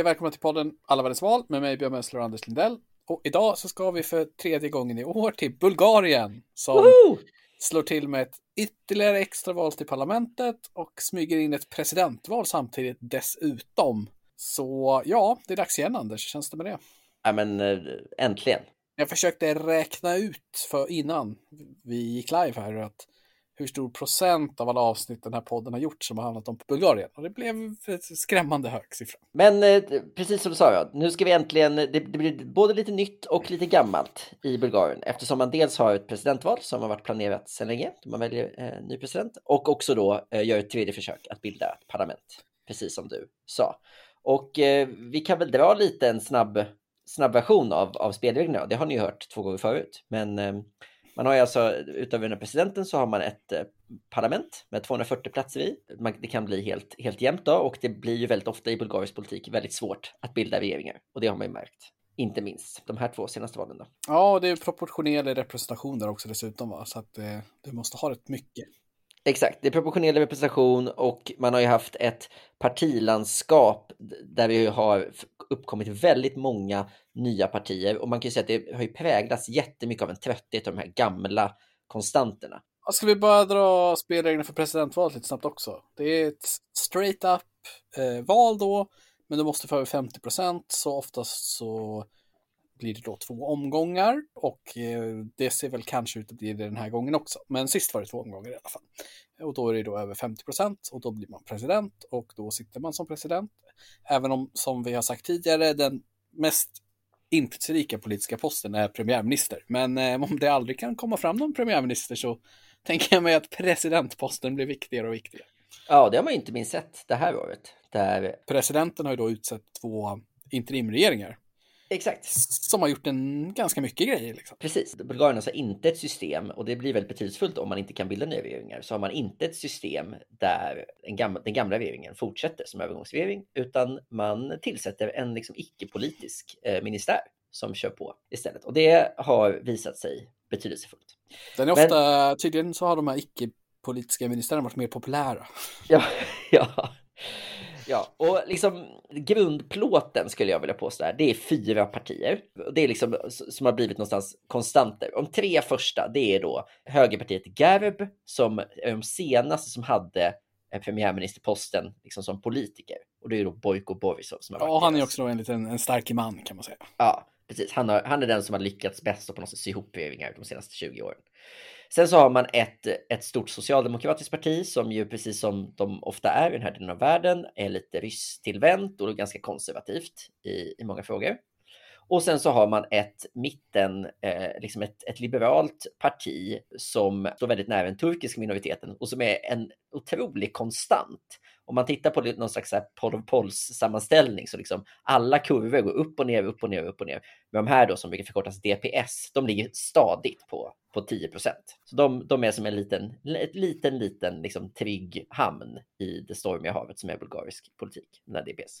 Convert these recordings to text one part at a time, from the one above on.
Och välkomna till podden Alla världens val med mig Björn Messler och Anders Lindell. Och idag så ska vi för tredje gången i år till Bulgarien som Woho! slår till med ett ytterligare extraval till parlamentet och smyger in ett presidentval samtidigt dessutom. Så ja, det är dags igen Anders, hur känns det med det? Ja, men eh, äntligen. Jag försökte räkna ut för innan vi gick live här att hur stor procent av alla avsnitt den här podden har gjort som har handlat om Bulgarien. Och det blev en skrämmande hög siffra. Men eh, precis som du sa, ja, nu ska vi äntligen, eh, det, det blir både lite nytt och lite gammalt i Bulgarien eftersom man dels har ett presidentval som har varit planerat sedan länge, då man väljer eh, ny president, och också då eh, gör ett tredje försök att bilda ett parlament, precis som du sa. Och eh, vi kan väl dra lite en snabb, snabb version av, av spelreglerna. Det har ni ju hört två gånger förut, men eh, man har ju alltså, utöver den här presidenten så har man ett eh, parlament med 240 platser i. Man, det kan bli helt, helt jämnt då och det blir ju väldigt ofta i bulgarisk politik väldigt svårt att bilda regeringar. Och det har man ju märkt. Inte minst de här två senaste valen då. Ja, och det är proportionerlig representation där också dessutom va? Så att eh, du måste ha rätt mycket. Exakt, det är proportionell representation och man har ju haft ett partilandskap där vi har uppkommit väldigt många nya partier och man kan ju säga att det har ju präglats jättemycket av en trötthet av de här gamla konstanterna. Ska vi bara dra spelreglerna för presidentvalet lite snabbt också? Det är ett straight up eh, val då, men du måste få över 50 procent, så oftast så blir det då två omgångar och eh, det ser väl kanske ut att bli det den här gången också. Men sist var det två omgångar i alla fall. Och då är det då över 50 procent och då blir man president och då sitter man som president. Även om, som vi har sagt tidigare, den mest inflytelserika politiska posten är premiärminister. Men eh, om det aldrig kan komma fram någon premiärminister så tänker jag mig att presidentposten blir viktigare och viktigare. Ja, det har man inte minst sett det här året. Där... Presidenten har ju då utsett två interimregeringar Exakt. som har gjort en ganska mycket grejer. Liksom. Precis. Bulgarien har alltså inte ett system och det blir väldigt betydelsefullt om man inte kan bilda nya regeringar. Så har man inte ett system där en gamla, den gamla regeringen fortsätter som övergångsregering utan man tillsätter en liksom icke-politisk eh, ministär som kör på istället. Och det har visat sig betydelsefullt. Den är ofta, tydligen så har de här icke-politiska ministrarna varit mer populära. Ja, ja. Ja, och liksom grundplåten skulle jag vilja påstå här, det är fyra partier. Det är liksom som har blivit någonstans konstanter. De tre första, det är då högerpartiet GERB som är de senaste som hade eh, premiärministerposten liksom som politiker. Och det är då Bojko Borisov som har varit Ja, han är också en liten en stark man kan man säga. Ja, precis. Han, har, han är den som har lyckats bäst och på något sätt sy ihop regeringar de senaste 20 åren. Sen så har man ett, ett stort socialdemokratiskt parti som ju precis som de ofta är i den här delen av världen är lite rysstillvänt och ganska konservativt i, i många frågor. Och sen så har man ett mitten, eh, liksom ett, ett liberalt parti som står väldigt nära den turkiska minoriteten och som är en otrolig konstant. Om man tittar på någon slags så här Paul Pols sammanställning så liksom alla kurvor går upp och ner, upp och ner, upp och ner. Men de här då som brukar förkortas DPS, de ligger stadigt på, på 10% Så de, de är som en liten, ett liten, liten liksom trygg hamn i det stormiga havet som är bulgarisk politik, den här DPS.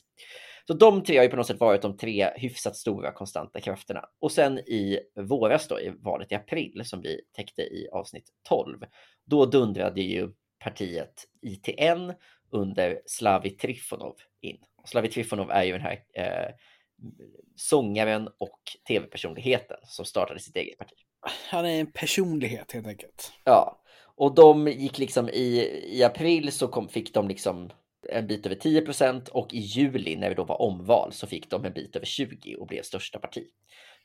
Så de tre har ju på något sätt varit de tre hyfsat stora konstanta krafterna. Och sen i våras då, i valet i april som vi täckte i avsnitt 12, då dundrade ju partiet ITN under Slavi Trifonov in. Slavi Trifonov är ju den här eh, sångaren och tv-personligheten som startade sitt eget parti. Han är en personlighet helt enkelt. Ja, och de gick liksom i, i april så kom, fick de liksom en bit över 10% och i juli när det då var omval så fick de en bit över 20 och blev största parti.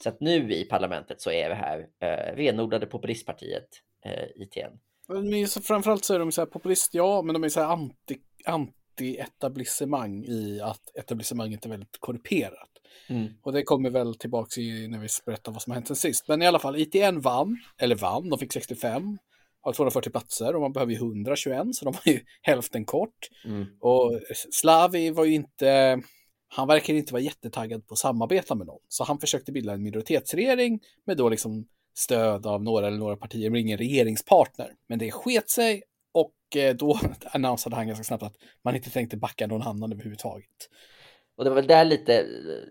Så att nu i parlamentet så är det här eh, renodlade populistpartiet eh, ITN. Men så, framförallt så är de så här populist, ja, men de är så här anti, anti-etablissemang i att etablissemanget är väldigt korrumperat. Mm. Och det kommer väl tillbaka i när vi berättar vad som har hänt sen sist. Men i alla fall, ITN vann, eller vann, de fick 65 av 240 platser och man behöver ju 121 så de var ju hälften kort. Mm. Och Slavi var ju inte, han verkar inte vara jättetaggad på att samarbeta med någon. Så han försökte bilda en minoritetsregering med då liksom stöd av några eller några partier, men ingen regeringspartner. Men det sket sig och eh, då annonsade han ganska snabbt att man inte tänkte backa någon annan överhuvudtaget. Och det var väl där lite,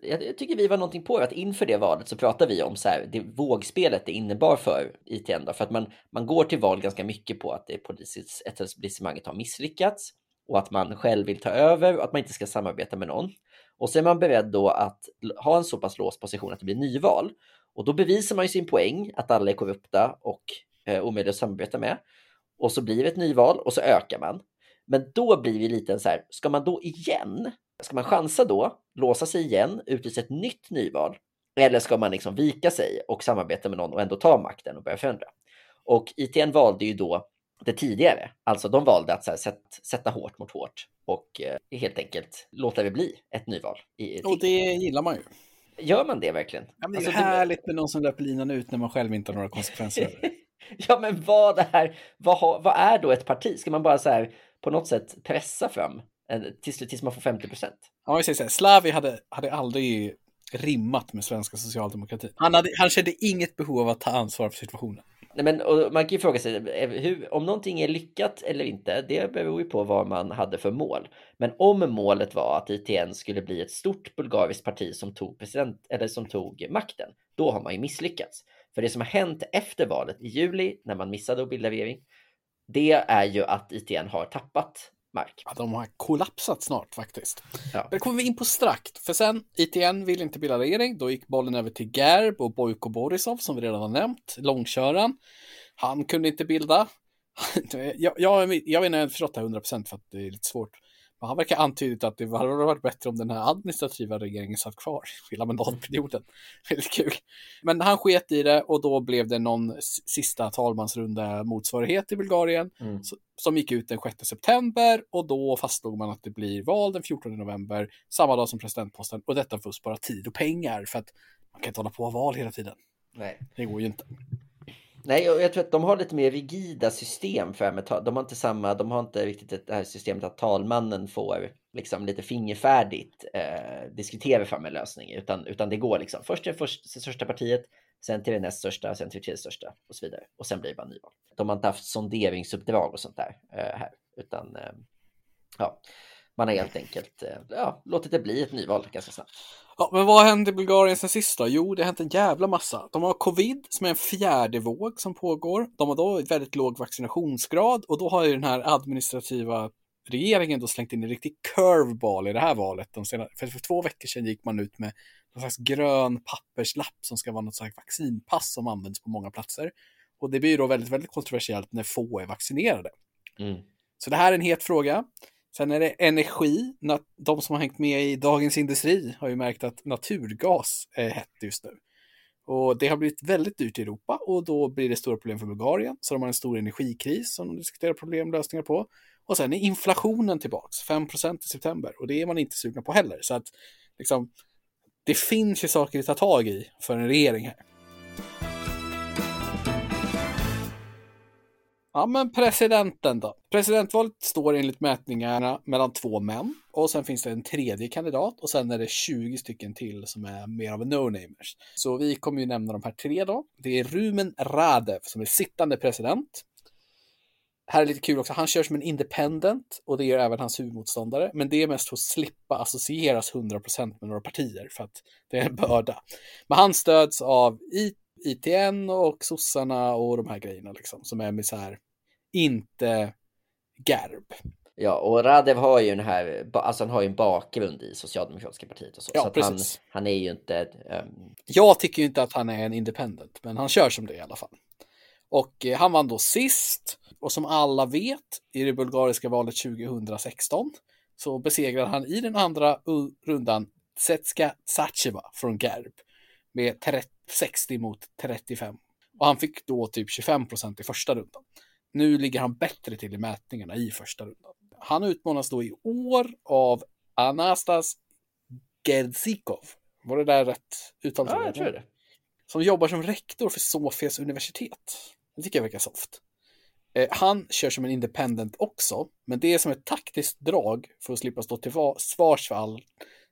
eh, jag, tycker vi var någonting på det, att inför det valet så pratade vi om så här, det vågspelet det innebar för ITN då, för att man, man går till val ganska mycket på att det politiska etablissemanget har misslyckats och att man själv vill ta över och att man inte ska samarbeta med någon. Och så är man beredd då att ha en så pass låst position att det blir nyval. Och då bevisar man ju sin poäng att alla är korrupta och eh, omöjliga att samarbeta med. Och så blir det ett nyval och så ökar man. Men då blir det lite så här, ska man då igen, ska man chansa då, låsa sig igen, utlysa ett nytt nyval? Eller ska man liksom vika sig och samarbeta med någon och ändå ta makten och börja förändra? Och ITN valde ju då det tidigare, alltså de valde att här, sätta, sätta hårt mot hårt och eh, helt enkelt låta det bli ett nyval. I, och det gillar man ju. Gör man det verkligen? Ja, det är alltså, härligt med någon som löper linan ut när man själv inte har några konsekvenser. ja, men vad är, vad, vad är då ett parti? Ska man bara så här på något sätt pressa fram tills, tills man får 50 procent? Ja, jag säger så här, Slavi hade, hade aldrig rimmat med svenska socialdemokratin. Han, hade, han kände inget behov av att ta ansvar för situationen. Nej, men, man kan ju fråga sig eh, hur, om någonting är lyckat eller inte. Det beror ju på vad man hade för mål. Men om målet var att ITN skulle bli ett stort bulgariskt parti som tog president eller som tog makten, då har man ju misslyckats. För det som har hänt efter valet i juli när man missade att bilda regering, det är ju att ITN har tappat mark. Ja, de har kollapsat snart faktiskt. Ja. Det kommer vi in på strax, för sen ITN vill inte bilda regering. Då gick bollen över till Gerb och Bojko Borisov som vi redan har nämnt, långköraren. Han kunde inte bilda. jag, jag, jag vet inte, jag har förstått det här 100% för att det är lite svårt. Men han verkar antydit att det hade varit bättre om den här administrativa regeringen satt kvar hela mandatperioden. Väldigt kul. Men han sket i det och då blev det någon sista talmansrunda motsvarighet i Bulgarien mm. som gick ut den 6 september och då fastslog man att det blir val den 14 november, samma dag som presidentposten och detta för att spara tid och pengar för att man kan inte hålla på och val hela tiden. Nej. Det går ju inte. Nej, jag tror att de har lite mer rigida system för med De har inte samma, de har inte riktigt det här systemet att talmannen får liksom lite fingerfärdigt eh, diskutera fram en lösning, utan, utan det går liksom först till det först, största partiet, sen till det näst största, sen till det tredje största och så vidare. Och sen blir det bara nyval. De har inte haft sonderingsuppdrag och sånt där eh, här, utan eh, ja, man har helt enkelt eh, ja, låtit det bli ett nyval ganska snabbt. Ja, men vad hände i Bulgarien sen sist då? Jo, det har hänt en jävla massa. De har covid som är en fjärde våg som pågår. De har då väldigt låg vaccinationsgrad och då har ju den här administrativa regeringen då slängt in en riktig curveball i det här valet. De senaste, för, för två veckor sedan gick man ut med någon slags grön papperslapp som ska vara något slags vaccinpass som används på många platser. Och det blir då väldigt, väldigt kontroversiellt när få är vaccinerade. Mm. Så det här är en het fråga. Sen är det energi. De som har hängt med i Dagens Industri har ju märkt att naturgas är hett just nu. Och det har blivit väldigt dyrt i Europa och då blir det stora problem för Bulgarien. Så de har en stor energikris som de diskuterar problemlösningar på. Och sen är inflationen tillbaks, 5% i september. Och det är man inte sugna på heller. Så att liksom, det finns ju saker att ta tag i för en regering här. Ja, men presidenten då. Presidentvalet står enligt mätningarna mellan två män och sen finns det en tredje kandidat och sen är det 20 stycken till som är mer av no-namers. Så vi kommer ju nämna de här tre då. Det är Rumen Radev som är sittande president. Här är lite kul också, han kör som en independent och det gör även hans huvudmotståndare. Men det är mest för att slippa associeras 100% med några partier för att det är en börda. Men han stöds av ITN och sossarna och de här grejerna liksom som är med så här inte Gerb. Ja, och Radev har ju den här, alltså han har ju en bakgrund i Socialdemokratiska partiet och så. Ja, så han, han, är ju inte... Um... Jag tycker ju inte att han är en independent, men han kör som det i alla fall. Och eh, han vann då sist, och som alla vet, i det bulgariska valet 2016 så besegrade han i den andra rundan Tsetska Tsacheva från Gerb med 30, 60 mot 35. Och han fick då typ 25 procent i första rundan. Nu ligger han bättre till i mätningarna i första rundan. Han utmanas då i år av Anastas Gedzikov. Var det där rätt uttal? Ja, jag tror det. Som jobbar som rektor för Sofias universitet. Det tycker jag verkar soft. Eh, han kör som en independent också, men det är som ett taktiskt drag för att slippa stå till svars för all,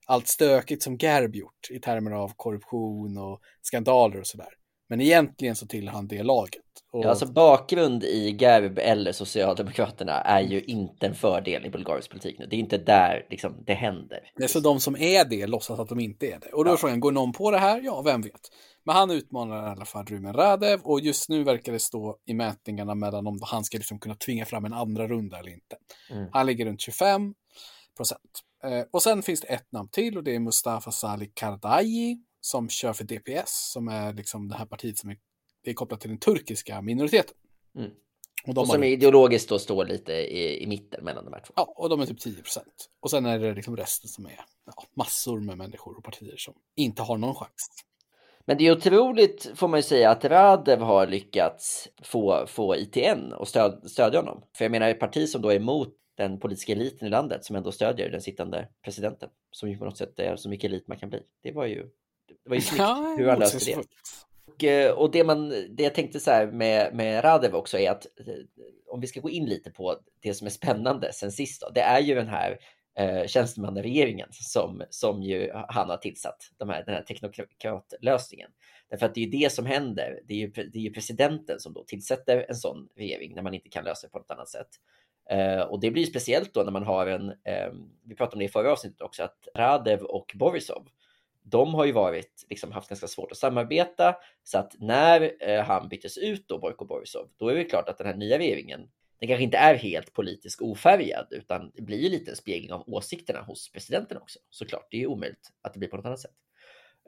allt stökigt som Gerb gjort i termer av korruption och skandaler och sådär. Men egentligen så tillhör han det laget. Och... Ja, alltså bakgrund i Gerb eller Socialdemokraterna är ju inte en fördel i bulgarisk politik nu. Det är inte där liksom, det händer. Det är så de som är det låtsas att de inte är det. Och då är ja. frågan, går någon på det här? Ja, vem vet. Men han utmanar i alla fall Rumen Radev och just nu verkar det stå i mätningarna mellan om han ska liksom kunna tvinga fram en andra runda eller inte. Mm. Han ligger runt 25 procent. Eh, och sen finns det ett namn till och det är Mustafa Salih Kardayi som kör för DPS, som är liksom det här partiet som är, det är kopplat till den turkiska minoriteten. Mm. Och, Och som har, ideologiskt då står lite i, i mitten mellan de här två. ja, och de är typ 10 procent. Och sen är det liksom resten som är ja, massor med människor och partier som inte har någon chans. Men det är otroligt, får man ju säga, att Radev har lyckats få, få ITN och stöd, stödja honom. För jag menar, ett parti som då är emot den politiska eliten i landet, som ändå stödjer den sittande presidenten, som ju på något sätt är så mycket elit man kan bli. Det var ju, det var ju snyggt hur han löste det. Eh, och, det, man, det jag tänkte så här med, med Radev också är att eh, om vi ska gå in lite på det som är spännande sen sist, då, det är ju den här eh, tjänstemannaregeringen som, som ju han har tillsatt, de här, den här teknokratlösningen. Därför att det är ju det som händer. Det är ju, det är ju presidenten som då tillsätter en sån regering när man inte kan lösa det på något annat sätt. Eh, och det blir speciellt då när man har en, eh, vi pratade om det i förra avsnittet också, att Radev och Borisov, de har ju varit, liksom haft ganska svårt att samarbeta. Så att när eh, han byttes ut då, Boyko Borisov, då är det klart att den här nya regeringen, den kanske inte är helt politiskt ofärgad, utan det blir ju lite en spegling av åsikterna hos presidenten också. Såklart, det är ju omöjligt att det blir på något annat sätt.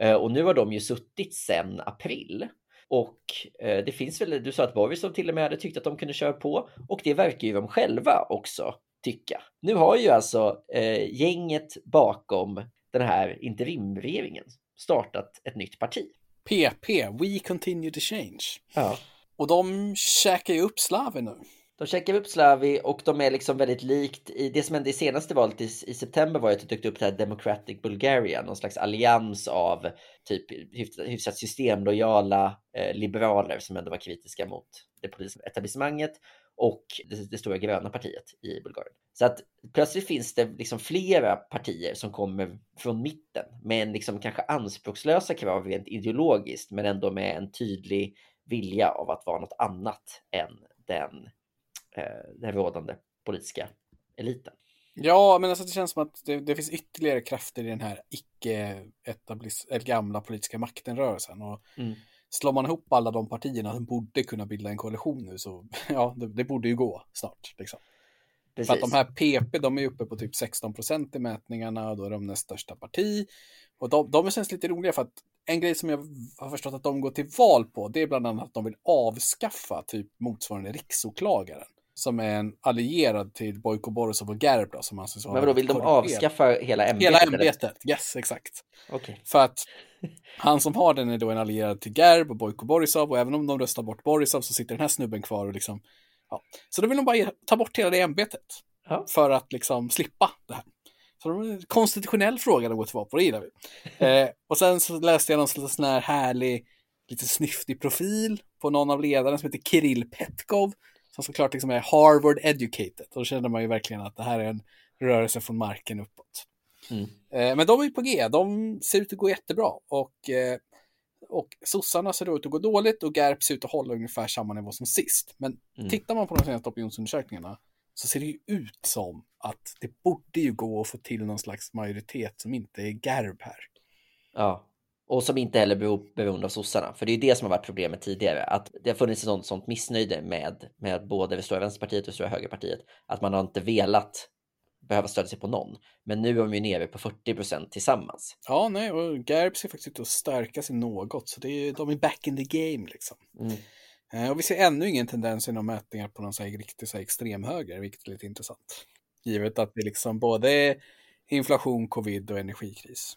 Eh, och nu har de ju suttit sedan april. Och eh, det finns väl, du sa att Borisov till och med hade tyckt att de kunde köra på och det verkar ju de själva också tycka. Nu har ju alltså eh, gänget bakom den här interimregeringen startat ett nytt parti. PP, We Continue to Change. Ja. Och de käkar ju upp Slavi nu. De checkar upp Slavi och de är liksom väldigt likt i det som hände i senaste valet i, i september var ju att det dök upp det här Democratic Bulgaria, någon slags allians av typ hyfsat systemlojala eh, liberaler som ändå var kritiska mot det politiska etablissemanget och det, det stora gröna partiet i Bulgarien. Så att plötsligt finns det liksom flera partier som kommer från mitten med en liksom kanske anspråkslösa krav rent ideologiskt men ändå med en tydlig vilja av att vara något annat än den eh, den rådande politiska eliten. Ja, men alltså det känns som att det, det finns ytterligare krafter i den här eller gamla politiska maktenrörelsen. Och Mm. Slår man ihop alla de partierna som borde kunna bilda en koalition nu så, ja, det, det borde ju gå snart. Liksom. Precis. För att de här PP, de är uppe på typ 16 procent i mätningarna och då är de näst största parti. Och de, de känns lite roliga för att en grej som jag har förstått att de går till val på, det är bland annat att de vill avskaffa typ motsvarande riksåklagaren. Som är en allierad till Bojko Borisov och Gerb då, som anses vara Men vadå, vill de avskaffa hela ämbetet? Hela ämbetet, yes, exakt. Okej. För att han som har den är då en allierad till Gerb och Bojko Borisov och även om de röstar bort Borisov så sitter den här snubben kvar och liksom, ja. Så då vill de bara ta bort hela det ämbetet Ja. för att liksom slippa det här. Så det var en konstitutionell fråga de går till val på, det gillar vi. Eh, och sen så läste jag någon sån här härlig, lite snyftig profil på någon av ledarna som heter Kirill Petkov, som såklart liksom är Harvard educated. Då känner man ju verkligen att det här är en rörelse från marken uppåt. Mm. Eh, men de är på G, de ser ut att gå jättebra. Och, eh, och sossarna ser ut att gå dåligt och GERP ser ut att hålla ungefär samma nivå som sist. Men Mm. tittar man på de senaste opinionsundersökningarna så ser det ju ut som att det borde ju gå att få till någon slags majoritet som inte är GERB här. Ja. Och som inte heller beror beroende av sossarna. För det är det som har varit problemet tidigare. Att det har funnits ett sånt, sånt missnöje med, med både det stora vänsterpartiet och det stora högerpartiet. Att man har inte velat behöva stödja sig på någon. Men nu är de ju nere på 40 procent tillsammans. Ja, nej, och GERB ser faktiskt ut att stärka sig något, så det är, de är back in the game liksom. Mm. Eh, och vi ser ännu ingen tendens i några mätningar på någon så här riktig så här extremhöger, vilket är lite intressant. Givet att det liksom både är inflation, covid och energikris.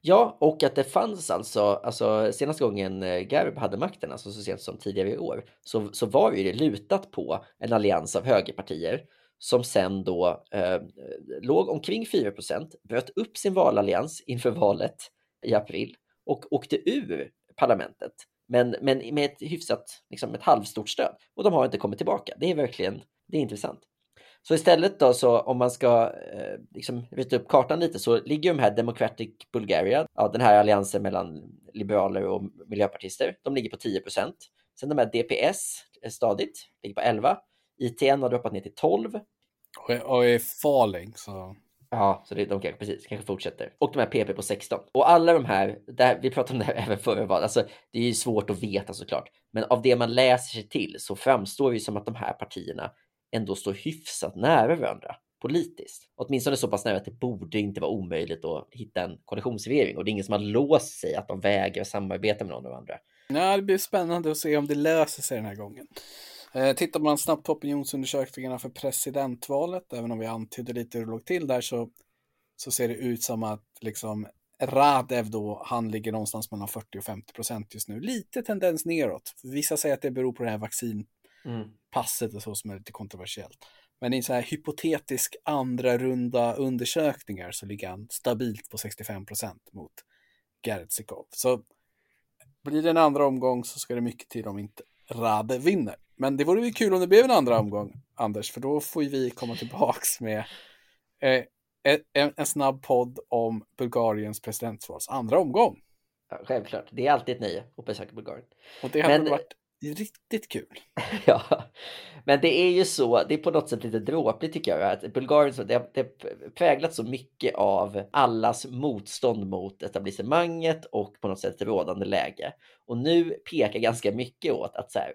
Ja, och att det fanns alltså, alltså senaste gången eh, Gerb hade makten, alltså så sent som tidigare i år, så, så var ju det lutat på en allians av högerpartier som sen då eh, låg omkring 4% bröt upp sin valallians inför valet i april och åkte ur parlamentet. Men, men med ett hyfsat, liksom ett halvstort stöd. Och de har inte kommit tillbaka. Det är verkligen, det är intressant. Så istället då, så om man ska eh, liksom rita upp kartan lite så ligger de här Democratic Bulgaria, ja, den här alliansen mellan liberaler och miljöpartister, de ligger på 10% Sen de här DPS är stadigt, ligger på 11. ITN har droppat ner till 12. Och är, falling, så Ja, så det, de kanske precis kanske fortsätter. Och de här PP på 16. Och alla de här, där, vi pratade om det här även förra valet, alltså det är ju svårt att veta såklart. Men av det man läser sig till så framstår det ju som att de här partierna ändå står hyfsat nära varandra. politiskt. Åtminstone så pass nära att det borde inte vara omöjligt att hitta en koalitionsregering och det är ingen som har låst sig att de vägrar samarbeta med någon av andra. Ja, det blir spännande att se om det löser sig den här gången. Eh, tittar man snabbt på opinionsundersökningarna för presidentvalet, även om vi antydde lite hur det låg till där, så, så ser det ut som att liksom Radev då, han ligger någonstans mellan 40 och 50 procent just nu. Lite tendens neråt. Vissa säger att det beror på det här vaccinpasset och så som är lite kontroversiellt. Men i så här hypotetisk andra runda undersökningar så ligger han stabilt på 65 procent mot Gertzikov. Så blir det en andra omgång så ska det mycket till om inte Rade vinner. Men det vore ju kul om det blev en andra omgång, Anders, för då får ju vi komma tillbaks med eh, en, en, snabb podd om Bulgariens presidentvals andra omgång. Ja, självklart, det är alltid ett nöje att besöka Bulgarien. Och det hade Men... varit riktigt kul. ja, men det är ju så, det är på något sätt lite dråpligt tycker jag, att Bulgarien, det, det präglat så mycket av allas motstånd mot etablissemanget och på något sätt rådande läge. Och nu pekar ganska mycket åt att så här,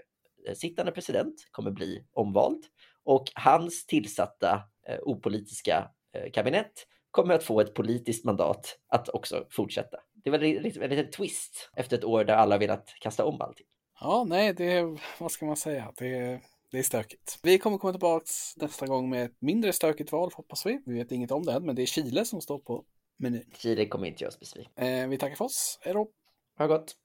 eh, sittande president kommer bli omvald och hans tillsatta eh, opolitiska eh, kabinett kommer att få ett politiskt mandat att också fortsätta. Det var en liten twist efter ett år där alla velat kasta om allting. Ja, nej, det är, vad ska man säga, det, det är stökigt. Vi kommer komma tillbaka nästa gång med ett mindre stökigt val, hoppas vi. Vi vet inget om det än, men det är Chile som står på menyn. Chile kommer inte göra oss besvikna. Eh, vi tackar för oss, hej då. Ha gott.